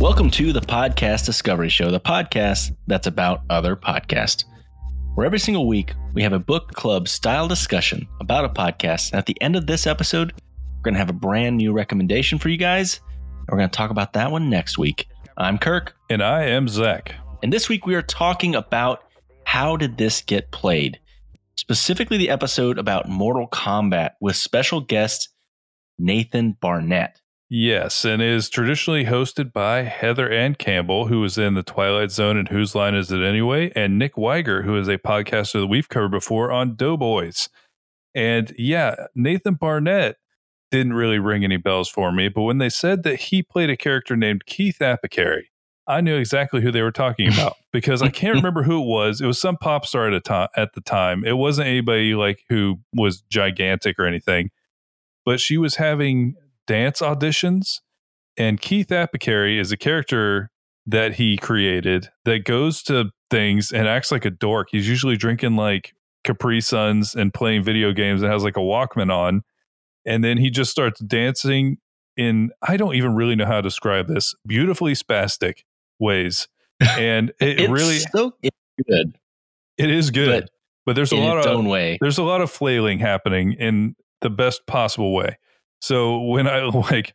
Welcome to the Podcast Discovery Show, the podcast that's about other podcasts. Where every single week we have a book club style discussion about a podcast. And at the end of this episode, we're going to have a brand new recommendation for you guys. And we're going to talk about that one next week. I'm Kirk. And I am Zach. And this week we are talking about how did this get played? Specifically, the episode about Mortal Kombat with special guest Nathan Barnatt. Yes, and is traditionally hosted by Heather Anne Campbell, who was in The Twilight Zone and Whose Line Is It Anyway, and Nick Wiger, who is a podcaster that we've covered before on Doughboys. And yeah, Nathan Barnatt didn't really ring any bells for me, but when they said that he played a character named Keith Apicary, I knew exactly who they were talking about because I can't remember who it was. It was some pop star at a at the time. It wasn't anybody like who was gigantic or anything, but she was having dance auditions. And Keith Apicary is a character that he created that goes to things and acts like a dork. He's usually drinking like Capri Suns and playing video games and has like a Walkman on. And then he just starts dancing in, I don't even really know how to describe this, beautifully spastic ways. And it really so good. It is good. But, but there's a lot of way. there's a lot of flailing happening in the best possible way. So when I like,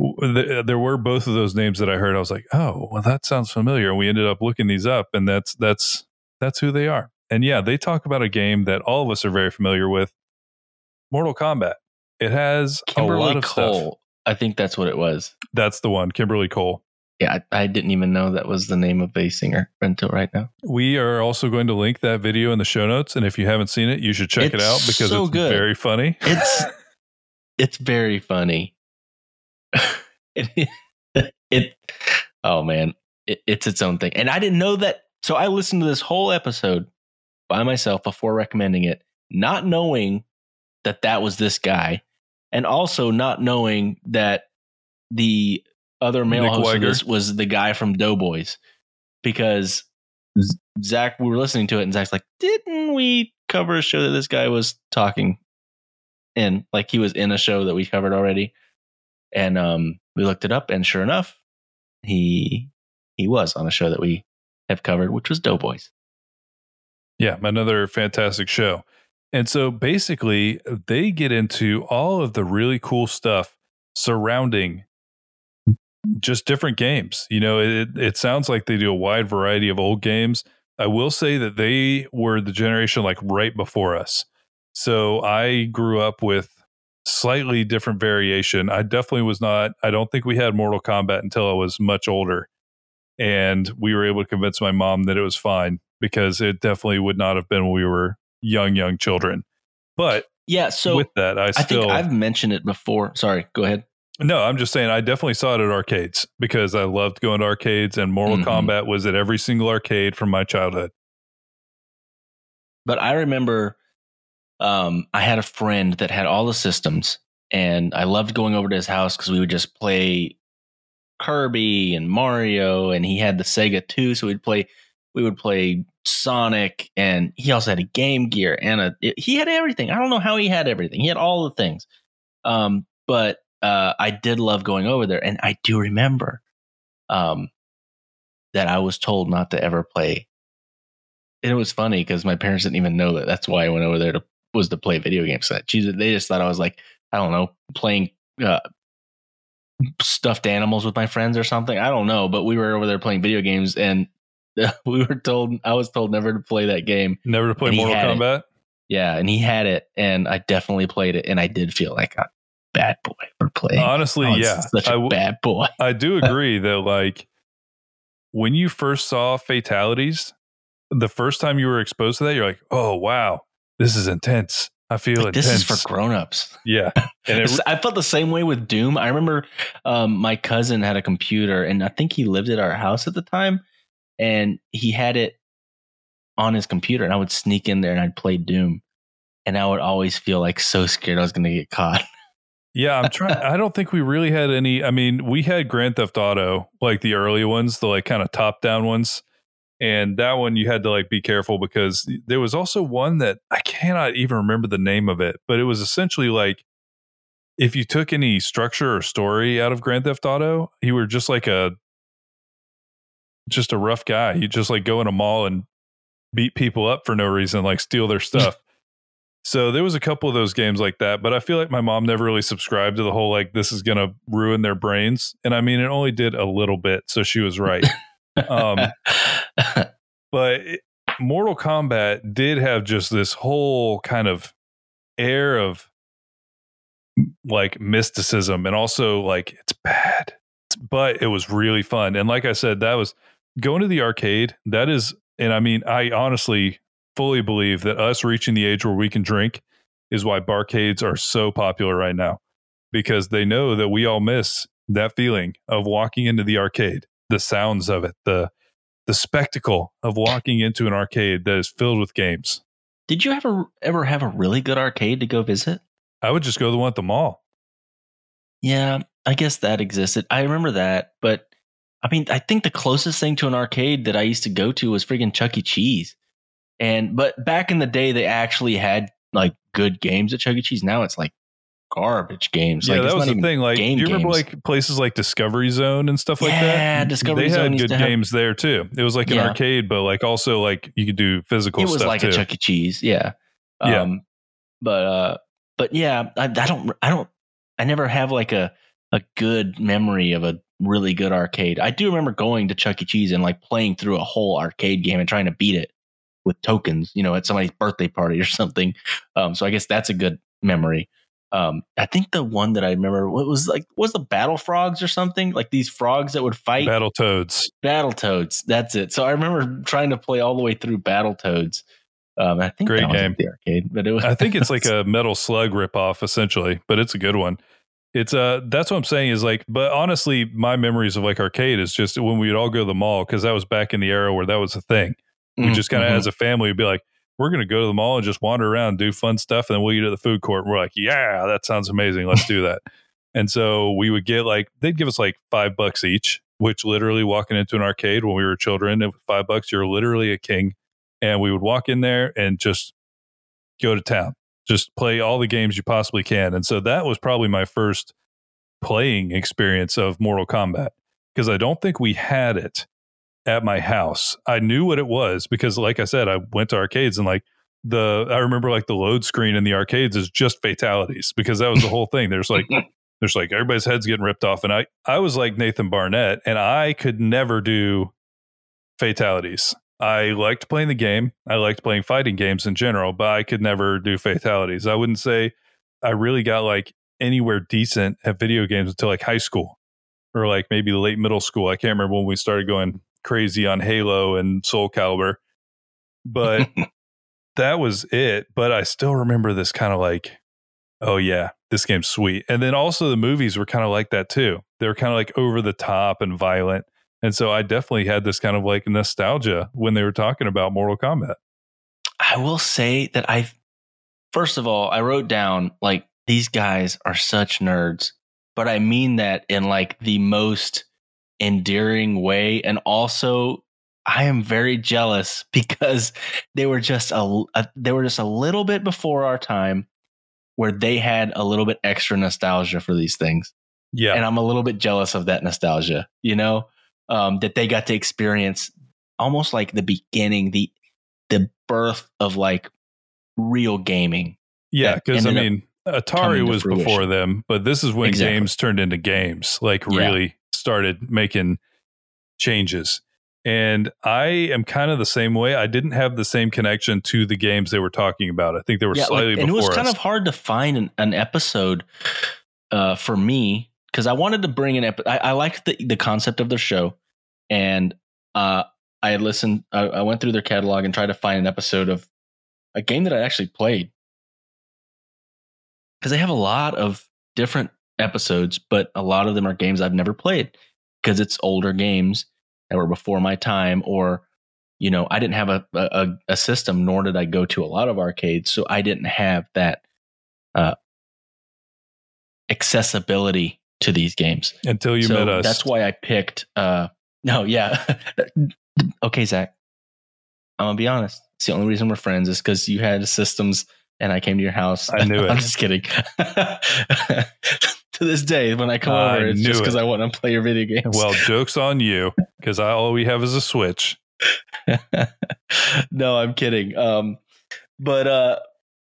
uh, there were both of those names that I heard. I was like, oh, well, that sounds familiar. And we ended up looking these up, and that's that's that's who they are. And yeah, they talk about a game that all of us are very familiar with, Mortal Kombat. It has Kimberly a lot of Cole. stuff. I think that's what it was. That's the one, Kimberly Cole. Yeah, I, I, didn't even know that was the name of a singer until right now. We are also going to link that video in the show notes, and if you haven't seen it, you should check it's it out because so it's good. very funny. It's it's very funny. it, it, oh man, it, it's its own thing, and I didn't know that. So I listened to this whole episode by myself before recommending it, not knowing that that was this guy, and also not knowing that the other male Nick host this was the guy from Doughboys, because Zach, we were listening to it, and Zach's like, "Didn't we cover a show that this guy was talking in? Like he was in a show that we covered already?" And um, we looked it up, and sure enough, he he was on a show that we have covered, which was Doughboys. Yeah, another fantastic show. And so basically, they get into all of the really cool stuff surrounding just different games. You know, it, it sounds like they do a wide variety of old games. I will say that they were the generation like right before us. So I grew up with slightly different variation. I definitely was not, I don't think we had Mortal Kombat until I was much older. And we were able to convince my mom that it was fine because it definitely would not have been when we were young, young children. But Yeah. So with that, I I still think I've mentioned it before. Sorry, go ahead. no, I'm just saying I definitely saw it at arcades because I loved going to arcades and Mortal Mhm. Kombat was at every single arcade from my childhood. But I remember um, I had a friend that had all the systems, and I loved going over to his house because we would just play Kirby and Mario, and he had the Sega too, so we'd play. We would play Sonic, and he also had a Game Gear and a. he had everything. I don't know how he had everything. He had all the things. Um, but uh, I did love going over there, and I do remember um, that I was told not to ever play and it was funny because my parents didn't even know that. That's why I went over there to was to play video games. That Jesus, they just thought I was like I don't know playing uh, stuffed animals with my friends or something. I don't know, but we were over there playing video games, and we were told I was told never to play that game. Never to play Mortal had it. Kombat. Yeah, and he had it, and I definitely played it, and I did feel like a bad boy for playing. Honestly, I was yeah. such I a w- bad boy. I do agree that like when you first saw fatalities, the first time you were exposed to that, you're like, oh wow, this is intense. I feel Like, intense. this is for grown-ups. yeah. And it, It's- I felt the same way with Doom. I remember um, my cousin had a computer, and I think he lived at our house at the time, and he had it on his computer, and I would sneak in there and I'd play Doom, and I would always feel like so scared I was going to get caught. yeah, I'm trying. I don't think we really had any. I mean, we had Grand Theft Auto, like the early ones, the like kind of top down ones. And that one you had to like be careful because there was also one that I cannot even remember the name of it, but it was essentially like if you took any structure or story out of Grand Theft Auto, you were just like a just a rough guy. You just like go in a mall and beat people up for no reason, like steal their stuff. so there was a couple of those games like that, but I feel like my mom never really subscribed to the whole like this is gonna ruin their brains. And I mean, it only did a little bit, so she was right. um, but Mortal Kombat did have just this whole kind of air of like mysticism and also like it's bad but it was really fun. And like i said that was going to the arcade that is and i mean i honestly fully believe that us reaching the age where we can drink is why barcades are so popular right now because they know that we all miss that feeling of walking into the arcade the sounds of it the the spectacle of walking into an arcade that is filled with games did you ever ever have a really good arcade to go visit I would just go to the one at the mall. Yeah, I guess that existed. I remember that, but I mean, I think the closest thing to an arcade that I used to go to was freaking Chuck E. Cheese. And but back in the day, they actually had like good games at Chuck E. Cheese. Now it's like garbage games. Yeah, like, that was the thing. Like, do you remember games. like places like Discovery Zone and stuff like that? Yeah, Discovery they Zone had good to have- games there too. It was like an Yeah. arcade, but like also like you could do physical it was like too. a Chuck E. Cheese, yeah. Yeah. Um, but uh, but yeah, I, I don't, I don't, I never have like a a good memory of a really good arcade. I do remember going to Chuck E. Cheese and like playing through a whole arcade game and trying to beat it with tokens, you know, at somebody's birthday party or something. Um, so I guess that's a good memory. Um, I think the one that I remember what was like was the battle frogs or something like these frogs that would fight Battle Toads. Battle toads, That's it. So I remember trying to play all the way through Battletoads. Um, I think Great game. the arcade, but it was. I think it's like a Metal Slug ripoff essentially, but it's a good one. It's uh that's what I'm saying is like, but honestly, my memories of like arcade is just when we would all go to the mall because that was back in the era where that was a thing. We Mhm, just kind of mhm. as a family would be like, we're gonna go to the mall and just wander around, do fun stuff, and then we'll eat at the food court. And we're like, yeah, that sounds amazing. Let's do that. and so we would get like they'd give us like five bucks each, which literally walking into an arcade when we were children, five bucks, you're literally a king. And we would walk in there and just go to town, just play all the games you possibly can. And so that was probably my first playing experience of Mortal Kombat because I don't think we had it at my house. I knew what it was because, like I said, I went to arcades and like the I remember like the load screen in the arcades is just fatalities because that was the whole thing. There's like there's like everybody's heads getting ripped off, and I I was like Nathan Barnatt, and I could never do fatalities. I liked playing the game. I liked playing fighting games in general, but I could never do fatalities. I wouldn't say I really got like anywhere decent at video games until like high school or like maybe late middle school. I can't remember when we started going crazy on Halo and Soul Calibur, but that was it. But I still remember this kind of like, oh yeah, this game's sweet. And then also the movies were kind of like that too. They were kind of like over the top and violent. And so I definitely had this kind of like nostalgia when they were talking about Mortal Kombat. I will say that I, first of all, I wrote down like these guys are such nerds, but I mean that in like the most endearing way. And also, I am very jealous because they were just a, a they were just a little bit before our time where they had a little bit extra nostalgia for these things. Yeah. and I'm a little bit jealous of that nostalgia. You know, um, that they got to experience almost like the beginning, the the birth of like real gaming. yeah. Because I mean, Atari was before them, but this is when Exactly. games turned into games, like really started making changes. And I am kind of the same way. I didn't have the same connection to the games they were talking about. I think they were Yeah, like, slightly and it was before kind us. of hard to find an, an episode uh, for me because I wanted to bring an episode. I, I liked the the concept of their show, and uh, I had listened. I, I went through their catalog and tried to find an episode of a game that I actually played because they have a lot of different episodes, but a lot of them are games I've never played because it's older games that were before my time, or you know, I didn't have a a, a system, nor did I go to a lot of arcades, so I didn't have that uh, accessibility to these games. until you so met us. That's why I picked. Uh, no, yeah, okay, Zach. I'm gonna be honest. It's the only reason we're friends is because you had systems and I came to your house. I knew it. I'm just kidding. to this day, when I come I over, it's just because it. I want to play your video games. well, joke's on you. because all we have is a Switch. no, I'm kidding. Um, but uh,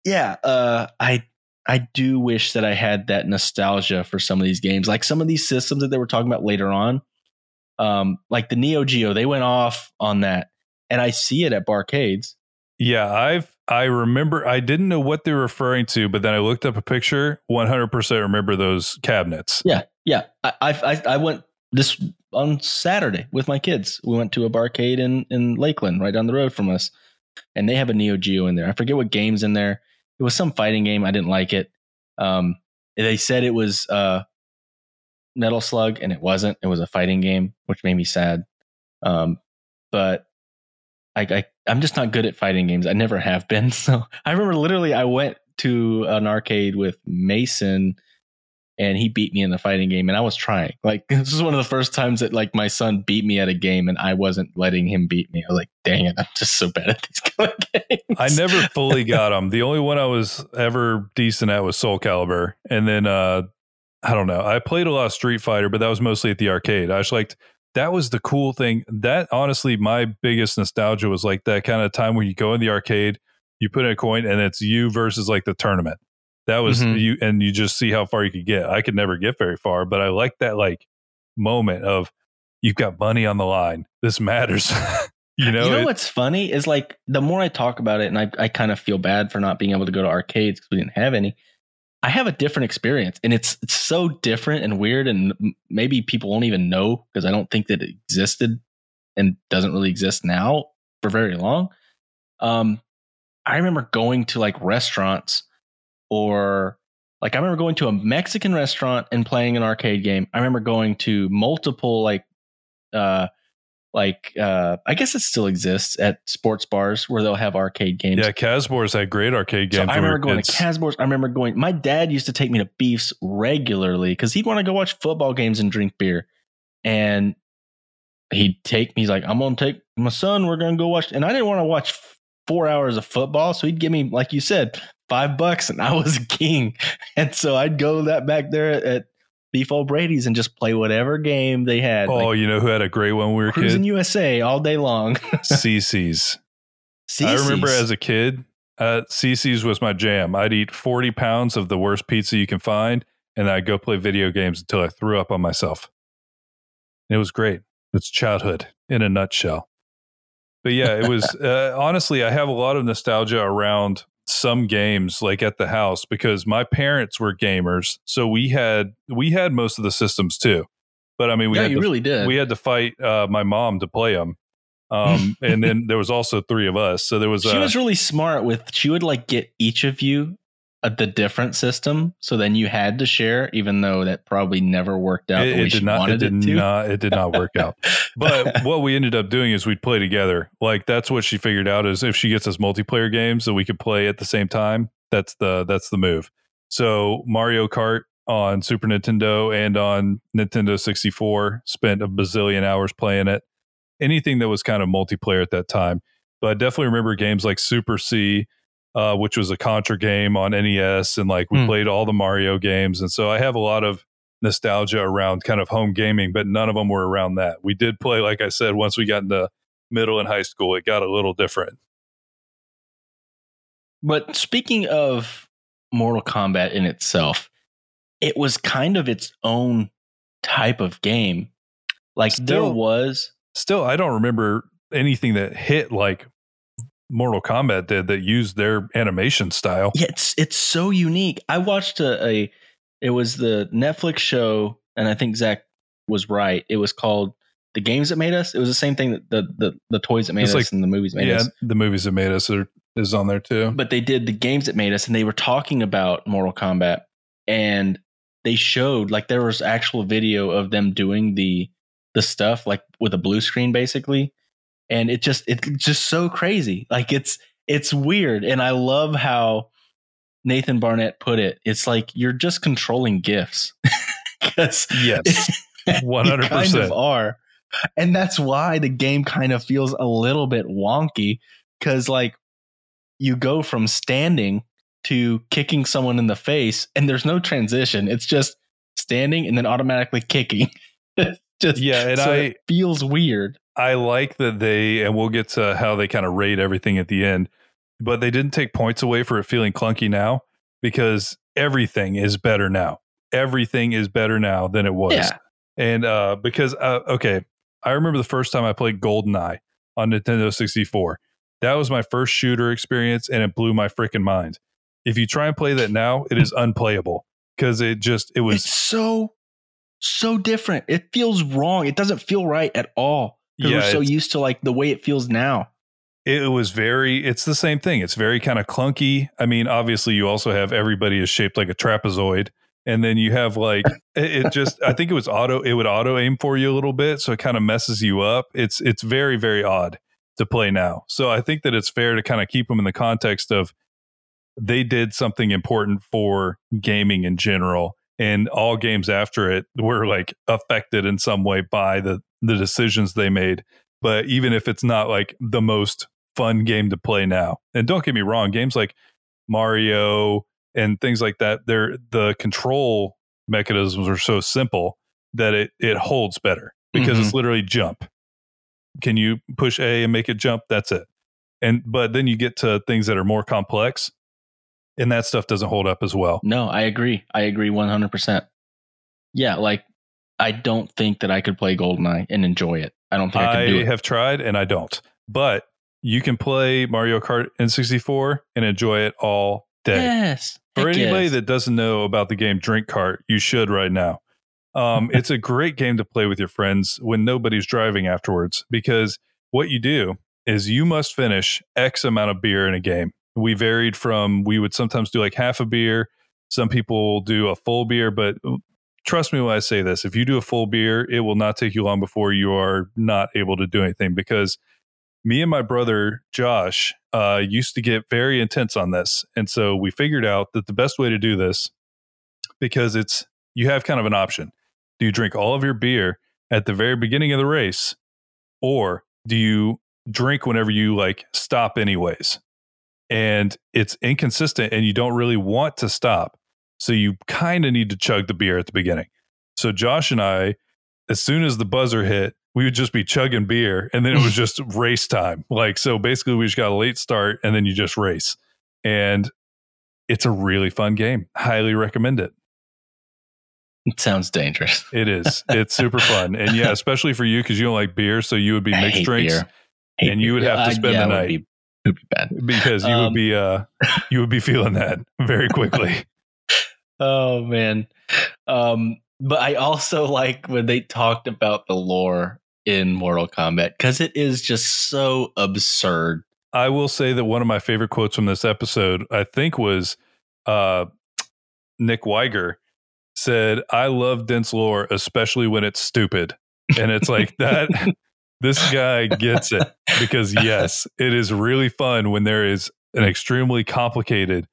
yeah, uh, I I do wish that I had that nostalgia for some of these games, like some of these systems that they were talking about later on. Um, like the Neo Geo, they went off on that, and I see it at barcades. Yeah, I've I remember I didn't know what they were referring to, but then I looked up a picture. One hundred percent remember those cabinets. Yeah, yeah. I, I I went this on Saturday with my kids. We went to a barcade in in Lakeland, right down the road from us, and they have a Neo Geo in there. I forget what games in there. It was some fighting game. I didn't like it. Um, they said it was uh, Metal Slug, and it wasn't. It was a fighting game, which made me sad. Um, but I, I I'm just not good at fighting games. I never have been. So I remember literally I went to an arcade with Mason and he beat me in the fighting game and I was trying. Like this is one of the first times that like my son beat me at a game and I wasn't letting him beat me. I was like, dang it, I'm just so bad at these kind of games. I never fully got them. The only one I was ever decent at was Soul Calibur. And then uh I don't know. I played a lot of Street Fighter, but that was mostly at the arcade. I just liked that was the cool thing. That honestly, my biggest nostalgia was like that kind of time when you go in the arcade, you put in a coin, and it's you versus like the tournament. That was mm-hmm. you, and you just see how far you could get. I could never get very far, but I like that like moment of you've got money on the line. This matters. you know, you know it, what's funny is like the more I talk about it, and I, I kind of feel bad for not being able to go to arcades because we didn't have any. I have a different experience, and it's it's so different and weird, and maybe people won't even know because I don't think that it existed and doesn't really exist now for very long. Um, I remember going to like restaurants or like I remember going to a Mexican restaurant and playing an arcade game. I remember going to multiple like uh like uh I guess it still exists at sports bars where they'll have arcade games. Yeah, Casbo's had great arcade games. So I remember going to Casbo's. I remember going. My dad used to take me to Beefs regularly because he'd want to go watch football games and drink beer, and he'd take me. He's like, "I'm gonna take my son. We're gonna go watch." And I didn't want to watch four hours of football, so he'd give me, like you said, five bucks, and I was a king. And so I'd go that back there at Beef Brady's and just play whatever game they had. Oh, like, you know who had a great one when we were kids? USA all day long. CC's. CC's. I remember as a kid, uh, CC's was my jam. I'd eat 40 pounds of the worst pizza you can find, and I'd go play video games until I threw up on myself. It was great. It's childhood in a nutshell. But yeah, it was uh, honestly, I have a lot of nostalgia around some games like at the house because my parents were gamers, so we had we had most of the systems too. But I mean, we yeah, had you to, really did. We had to fight uh, my mom to play them, um, and then there was also three of us. So there was. She uh, was really smart with. She would like get each of you a, the different system, so then you had to share, even though that probably never worked out. It, it did not. It did it not. It did not work out. But what we ended up doing is we'd play together. Like that's what she figured out is if she gets us multiplayer games that we could play at the same time. That's the that's the move. So Mario Kart on Super Nintendo and on Nintendo 64 spent a bazillion hours playing it. Anything that was kind of multiplayer at that time. But I definitely remember games like Super C uh, which was a Contra game on NES, and like we mm. played all the Mario games, and so I have a lot of nostalgia around kind of home gaming, but none of them were around that. We did play, like I said, once we got into middle and high school, it got a little different. But speaking of Mortal Kombat in itself, it was kind of its own type of game. Like still, there was still, I don't remember anything that hit like Mortal Kombat did that used their animation style. Yeah, it's it's so unique. I watched a, a it was the Netflix show, and I think Zach was right. It was called The Games That Made Us. It was the same thing that the the, the toys that made it's us like, and the movies made Us. yeah, us. The movies that made us are, is on there too. But they did the games that made us, and they were talking about Mortal Kombat, and they showed like there was actual video of them doing the the stuff like with a blue screen basically and it just it's just so crazy. Like it's it's weird, and I love how Nathan Barnatt put it. It's like you're just controlling gifts. yes, one hundred percent are, and that's why the game kind of feels a little bit wonky because like you go from standing to kicking someone in the face, and there's no transition. It's just standing and then automatically kicking. just Yeah, and so I it feels weird. I like that they and we'll get to how they kind of rate everything at the end, but they didn't take points away for it feeling clunky now because everything is better now. Everything is better now than it was. Yeah. And uh because uh okay, I remember the first time I played GoldenEye on Nintendo 64. That was my first shooter experience and it blew my freaking mind. If you try and play that now, it is unplayable because it just it was it's so so different. It feels wrong. It doesn't feel right at all. Because Yeah, we're so used to like the way it feels now. it was very it's the same thing. It's very kind of clunky. I mean obviously you also have everybody is shaped like a trapezoid and then you have like it, it just i think it was auto it would auto aim for you a little bit so it kind of messes you up. It's it's very very odd to play now. So i think that it's fair to kind of keep them in the context of they did something important for gaming in general and all games after it were like affected in some way by the the decisions they made but even if it's not like the most fun game to play now and don't get me wrong games like mario and things like that they're the control mechanisms are so simple that it it holds better because it's mm-hmm. literally jump. Can you push a and make it jump? That's it. And but then you get to things that are more complex and that stuff doesn't hold up as well. No, I agree. I agree 100%. Yeah, like I don't think that I could play GoldenEye and enjoy it. I don't think I, I, could do it. have tried and I don't. But you can play Mario Kart N64 and enjoy it all day. Yes. For anybody yes. that doesn't know about the game Drink Kart, you should right now. Um, it's a great game to play with your friends when nobody's driving afterwards because what you do is you must finish X amount of beer in a game. We varied from, we would sometimes do like half a beer. Some people do a full beer, but trust me when I say this if you do a full beer, it will not take you long before you are not able to do anything because me and my brother Josh uh, used to get very intense on this. And so we figured out that the best way to do this, because it's you have kind of an option. Do you drink all of your beer at the very beginning of the race, or do you drink whenever you like stop anyways? And it's inconsistent and you don't really want to stop. So you kind of need to chug the beer at the beginning. So Josh and I, as soon as the buzzer hit, we would just be chugging beer and then it was just race time. Like, so basically we just got a late start and then you just race. And it's a really fun game. Highly recommend it. It sounds dangerous. It is. It's super fun. And yeah, especially for you because you don't like beer. So you would be mixed drinks. And you would beer. have to Uh, spend yeah, the it would night. Be, it would be bad. because you would Um, be uh you would be feeling that very quickly. Oh man. Um, but I also like when they talked about the lore in Mortal Kombat because it is just so absurd. I will say that one of my favorite quotes from this episode, I think, was uh, Nick Wiger said, "I love dense lore, especially when it's stupid." And it's like that. this guy gets it because yes, it is really fun when there is an extremely complicated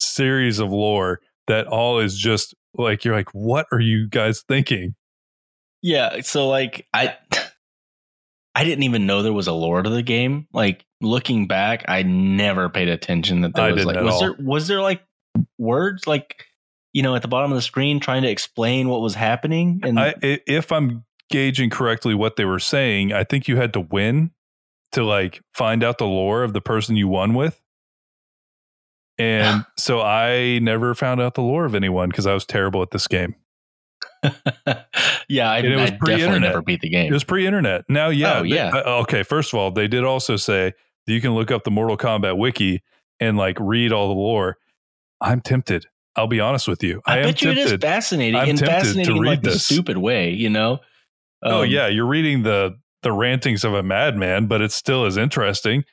series of lore that all is just like you're like, what are you guys thinking? Yeah, so like I I didn't even know there was a lore to the game. Like looking back, I never paid attention that there I was like was all. there was there like words like you know at the bottom of the screen trying to explain what was happening and I, if I'm gauging correctly what they were saying, I think you had to win to like find out the lore of the person you won with. And so I never found out the lore of anyone because I was terrible at this game. yeah, I, And it was I definitely never beat the game. It was pre-internet. Now, yeah, Oh, yeah. they- uh, okay. First of all, they did also say that you can look up the Mortal Kombat wiki and like read all the lore. I'm tempted. I'll be honest with you. I, I, am bet you it tempted. is fascinating I'm and fascinating in read like the this. stupid way, you know. oh Um, yeah, you're reading the the rantings of a madman, but it still is interesting.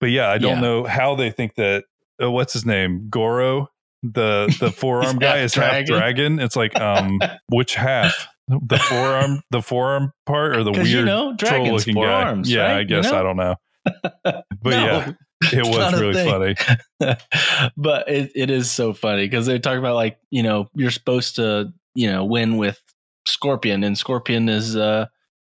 But yeah, I don't Yeah. know how they think that. Uh, what's his name? Goro, the the forearm guy is half dragon. dragon. It's like um, which half? The forearm, the forearm part, or the weird you know, troll-looking guy? arms. yeah, right? I You guess know? I don't know. But No, yeah, it was really thing. funny. but it, it is so funny because they talk about like you know you're supposed to you know win with Scorpion and Scorpion is uh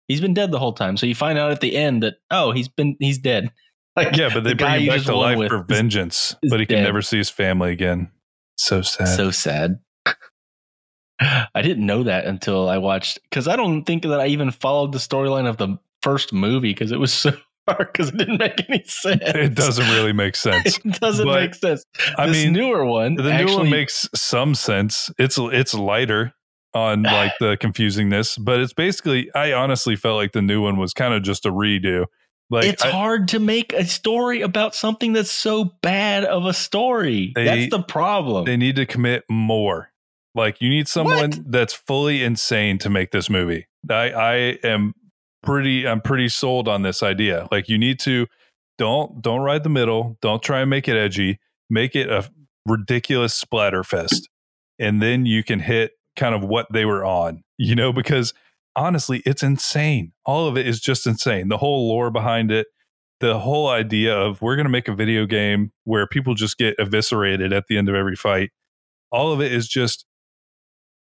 he's been dead the whole time so you find out at the end that oh he's been he's dead like Yeah, but they the bring him back to life for vengeance, is but he can never see his family again. So sad. so sad I didn't know that until I watched because I don't think that I even followed the storyline of the first movie because it was so hard because it didn't make any sense. It doesn't really make sense. it doesn't But, make sense. I this mean, newer one, the new actually, one makes some sense. It's it's lighter on like the confusingness, but it's basically. I honestly felt like the new one was kind of just a redo. Like it's I- hard to make a story about something that's so bad of a story. They- that's the problem. they need to commit more. Like you need someone What? that's fully insane to make this movie. I I am pretty I'm pretty sold on this idea. Like you need to don't don't ride the middle, don't try and make it edgy, make it a ridiculous splatter fest. And then you can hit kind of what they were on. You know, because honestly, it's insane. All of it is just insane. The whole lore behind it, the whole idea of we're going to make a video game where people just get eviscerated at the end of every fight. All of it is just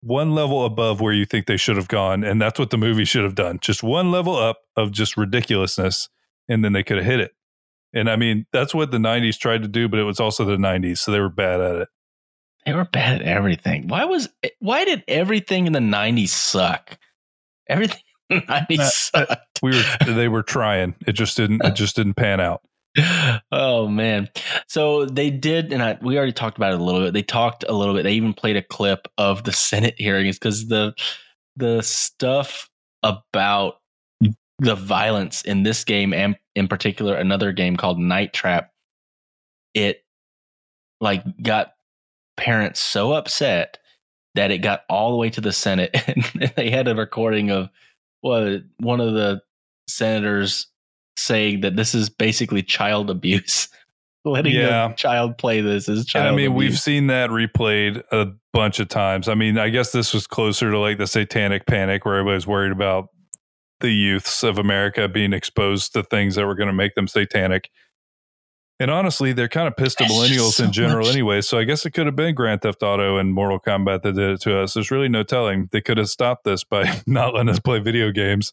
one level above where you think they should have gone. And that's what the movie should have done. Just one level up of just ridiculousness. And then they could have hit it. And I mean, that's what the 90s tried to do, but it was also the 90s. So they were bad at it. they were bad at everything. Why was why did everything in the '90s suck? Everything in the '90s Uh. We were, they were trying. It just didn't, it just didn't pan out. oh man so they did and I, we already talked about it a little bit they talked a little bit they even played a clip of the senate hearings because the the stuff about the violence in this game and in particular another game called night trap it like got parents so upset that it got all the way to the senate and they had a recording of what one of the senators saying that this is basically child abuse. Letting Yeah. a child play this is And child I mean, we've seen that replayed a bunch of times. I mean, I guess this was closer to like the satanic panic where everybody's worried about the youths of America being exposed to things that were going to make them satanic. And honestly, they're kind of pissed at millennials so in general much- anyway. So I guess it could have been Grand Theft Auto and Mortal Kombat that did it to us. There's really no telling. They could have stopped this by not letting us play video games.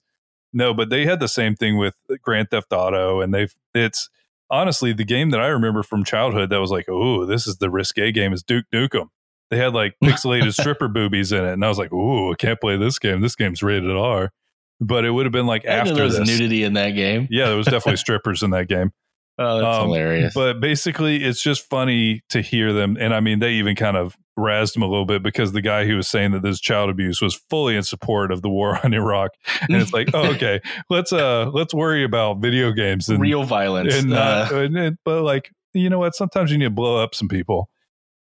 No, but they had the same thing with Grand Theft Auto, and they've it's honestly the game that I remember from childhood that was like, oh, this is the risque game is Duke Nukem. They had like pixelated stripper boobies in it, and I was like, oh, I can't play this game. This game's rated R. But it would have been like I after there was this. nudity in that game. Yeah, there was definitely strippers in that game. Oh, that's Um, hilarious. But basically, it's just funny to hear them. And I mean, they even kind of razzed him a little bit because the guy who was saying that this child abuse was fully in support of the war on Iraq. And it's like, oh, okay, let's uh let's worry about video games and Real violence. and, Uh, uh, and it- but like you know what? Sometimes you need to blow up some people.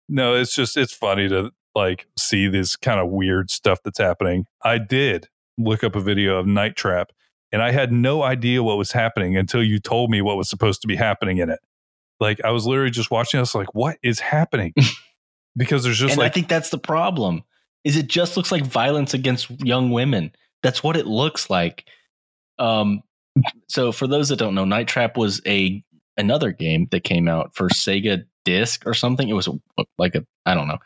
No, it's just it's funny to like see this kind of weird stuff that's happening. I did look up a video of Night Trap, and I had no idea what was happening until you told me what was supposed to be happening in it. Like I was literally just watching. I was like, "What is happening?" because there's just and I think that's the problem. Is it just looks like violence against young women? That's what it looks like. Um, so for those that don't know, Night Trap was a another game that came out for Sega Disc or something. It was a, like a I don't know,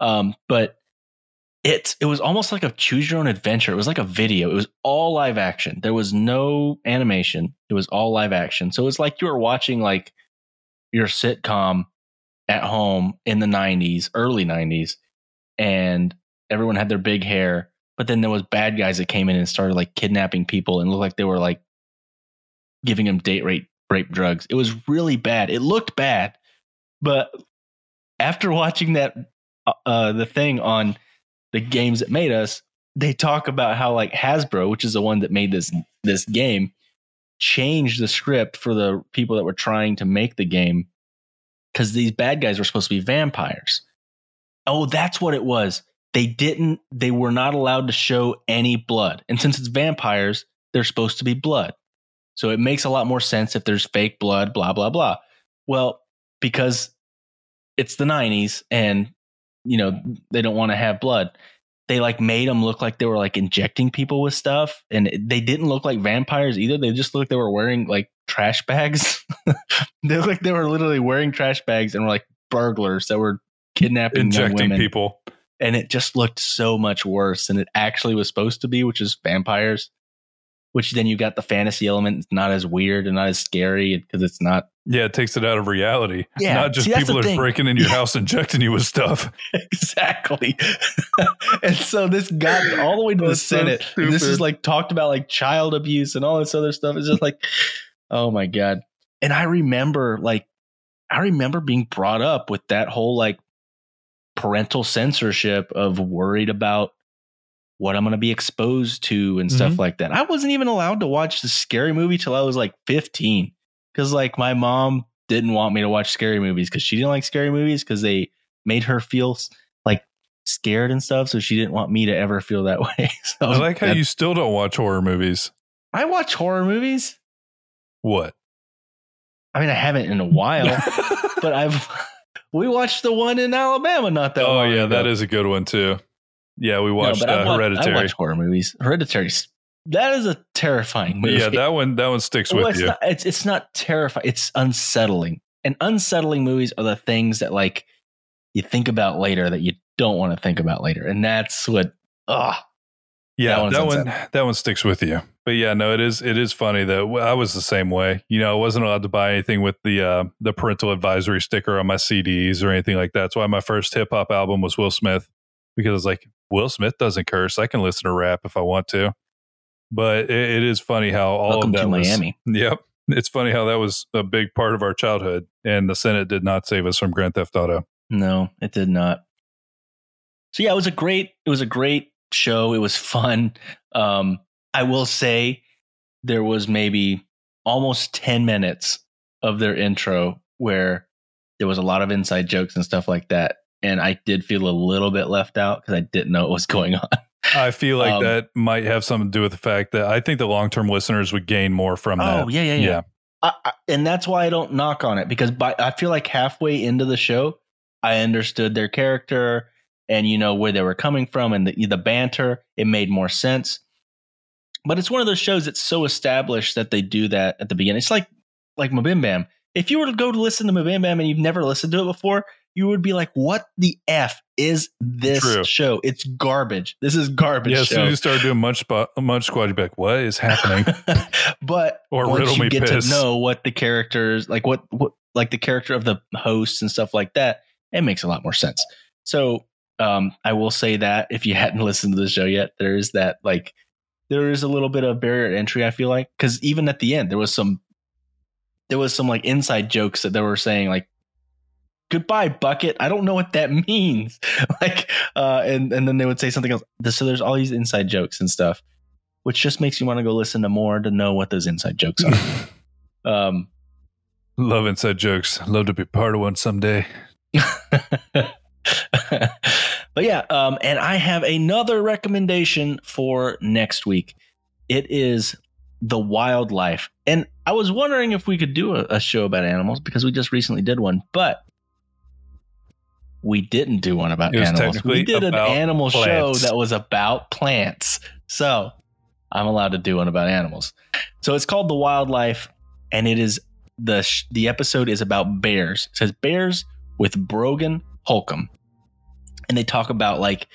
um, but it it was almost like a choose your own adventure. It was like a video. It was all live action. There was no animation. It was all live action. So it was like you were watching like your sitcom at home in the 90s, early 90s, and everyone had their big hair. But then there was bad guys that came in and started like kidnapping people and looked like they were like giving them date rape rape drugs. It was really bad. It looked bad, but after watching that, uh, uh, the thing on the games that made us, they talk about how like Hasbro, which is the one that made this this game, changed the script for the people that were trying to make the game because these bad guys were supposed to be vampires. Oh, that's what it was. They didn't. They were not allowed to show any blood, and since it's vampires, they're supposed to be blood. So it makes a lot more sense if there's fake blood, blah blah blah. Well, because it's the '90s, and you know they don't want to have blood. They like made them look like they were like injecting people with stuff, and they didn't look like vampires either. They just looked like they were wearing like trash bags. they looked like they were literally wearing trash bags and were like burglars that were kidnapping injecting people. And it just looked so much worse than it actually was supposed to be, which is vampires. Which then you got the fantasy element, it's not as weird and not as scary because it's not Yeah, it takes it out of reality. Yeah, Not just see, people are thing. breaking in your house, injecting you with stuff. exactly. and so this got all the way to the That's so Senate. and this is like talked about like child abuse and all this other stuff. It's just like, oh my God. And I remember like, I remember being brought up with that whole like parental censorship of worried about what I'm going to be exposed to and stuff mm-hmm. like that. I wasn't even allowed to watch the scary movie till I was like 15 because like my mom didn't want me to watch scary movies because she didn't like scary movies because they made her feel like scared and stuff. So she didn't want me to ever feel that way. So I like how that- you still don't watch horror movies. I watch horror movies. What? I mean, I haven't in a while, but I've we watched the one in Alabama not that oh yeah, ago. that is a good one too. Yeah, we No, watched I uh, wa- Hereditary. I watch horror movies. Hereditary. That is a terrifying movie. yeah, that one that one sticks Well, with it's you. Not, it's it's not terrifying. It's unsettling. And unsettling movies are the things that like you think about later that you don't want to think about later. And that's what ah yeah, that that one that one sticks with you. But yeah, no, it is it is funny that I was the same way. You know, I wasn't allowed to buy anything with the uh, the parental advisory sticker on my CDs or anything like that. That's why my first hip hop album was Will Smith because it's like Will Smith doesn't curse. I can listen to rap if I want to. But it, it is funny how all welcome of that to was, Miami. Yep. It's funny how that was a big part of our childhood, and the Senate did not save us from Grand Theft Auto. No, it did not. So yeah, it was a great it was a great show. It was fun. Um I will say there was maybe almost 10 minutes of their intro where there was a lot of inside jokes and stuff like that and I did feel a little bit left out cuz I didn't know what was going on. I feel like Um, that might have something to do with the fact that I think the long term listeners would gain more from that. Oh, yeah, yeah, yeah. I, I, and that's why I don't knock on it because by I feel like halfway into the show, I understood their character and you know where they were coming from and the the banter. It made more sense. But it's one of those shows that's so established that they do that at the beginning. It's like like Mabim Bam. If you were to go to listen to Mabim Bam and you've never listened to it before, you would be like, "What the f is this True. show? It's garbage. This is garbage." Yeah, as soon as you start doing Munch, Munch Squad, you'd be like, what is happening? but Or once riddle you me get piss. to know what the characters like what what like the character of the hosts and stuff like that it makes a lot more sense so um i will say that if you hadn't listened to the show yet there is that like there is a little bit of barrier to entry i feel like because even at the end there was some there was some like inside jokes that they were saying like goodbye bucket i don't know what that means like uh and and then they would say something else so there's all these inside jokes and stuff which just makes you want to go listen to more to know what those inside jokes are um Love inside jokes. Love to be part of one someday. but yeah, um, and I have another recommendation for next week. It is the wildlife, and I was wondering if we could do a, a show about animals because we just recently did one, but we didn't do one about animals. We did an animal show that was about plants, so I'm allowed to do one about animals. So it's called the wildlife, and it is the sh- the episode is about bears. It says bears with Brogan Holcombe, and they talk about like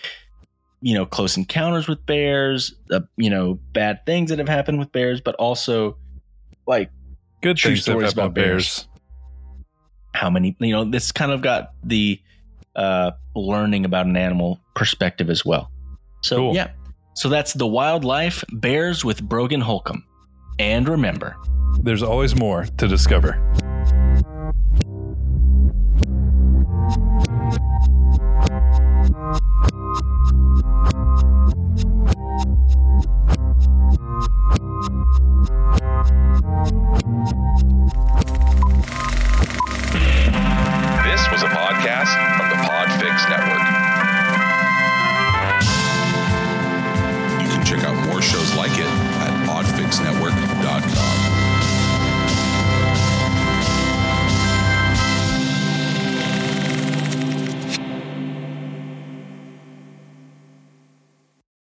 you know close encounters with bears, uh, you know bad things that have happened with bears, but also like Good True stories about with bears. how many you know this kind of got the uh learning about an animal perspective as well. So Cool. yeah, so that's the wildlife bears with Brogan Holcombe, and remember. There's always more to discover.